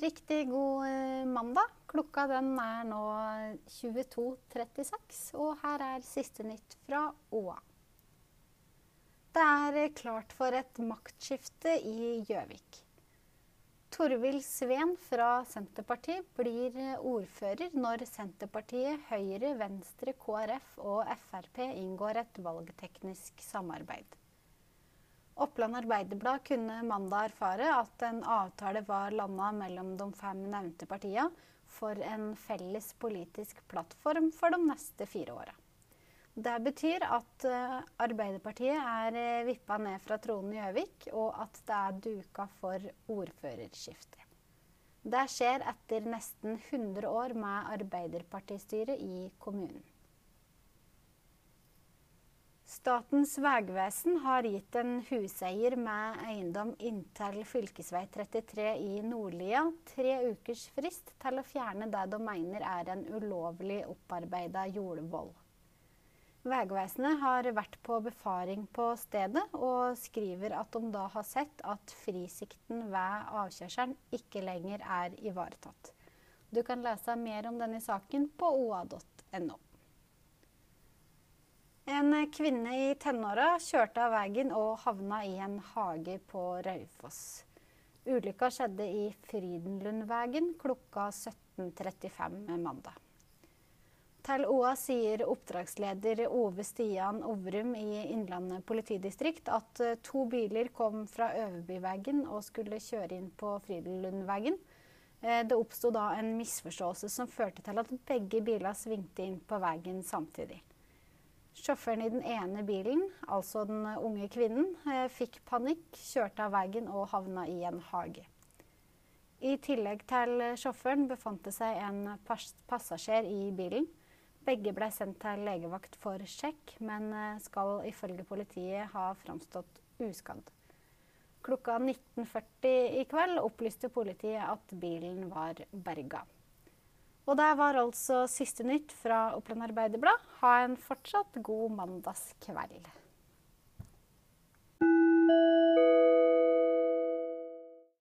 Riktig god eh, mandag. Klokka den er nå 22.36, og her er siste nytt fra OA. Det er eh, klart for et maktskifte i Gjøvik. Torvild Sveen fra Senterpartiet blir eh, ordfører når Senterpartiet, Høyre, Venstre, KrF og Frp inngår et valgteknisk samarbeid. Oppland Arbeiderblad kunne mandag erfare at en avtale var landa mellom de fem nevnte partiene for en felles politisk plattform for de neste fire åra. Det betyr at eh, Arbeiderpartiet er eh, vippa ned fra tronen i Gjøvik, og at det er duka for ordførerskifte. Det skjer etter nesten 100 år med Arbeiderpartistyre i kommunen. Statens vegvesen har gitt en huseier med eiendom inntil fv. 33 i Nordlia tre ukers frist til å fjerne det de mener er en ulovlig opparbeida jordvoll. Vegvesenet har vært på befaring på stedet, og skriver at de da har sett at frisikten ved avkjørselen ikke lenger er ivaretatt. Du kan lese mer om denne saken på oa.no. En kvinne i tenåra kjørte av veien og havna i en hage på Raufoss. Ulykka skjedde i Frydenlundvegen klokka 17.35 mandag. Til OA sier oppdragsleder Ove Stian Ovrum i Innlandet politidistrikt at to biler kom fra Øverbyvegen og skulle kjøre inn på Frydenlundvegen. Eh, det oppsto da en misforståelse som førte til at begge biler svingte inn på veien samtidig. Sjåføren i den ene bilen, altså den unge kvinnen, eh, fikk panikk, kjørte av veien og havna i en hage. I tillegg til sjåføren befant det seg en passasjer i bilen. Begge ble sendt til legevakt for sjekk, men eh, skal ifølge politiet ha framstått uskadd. Klokka 19.40 i kveld opplyste politiet at bilen var berga. Og det var altså siste nytt fra Oppland Arbeiderblad. Ha en fortsatt god mandagskveld.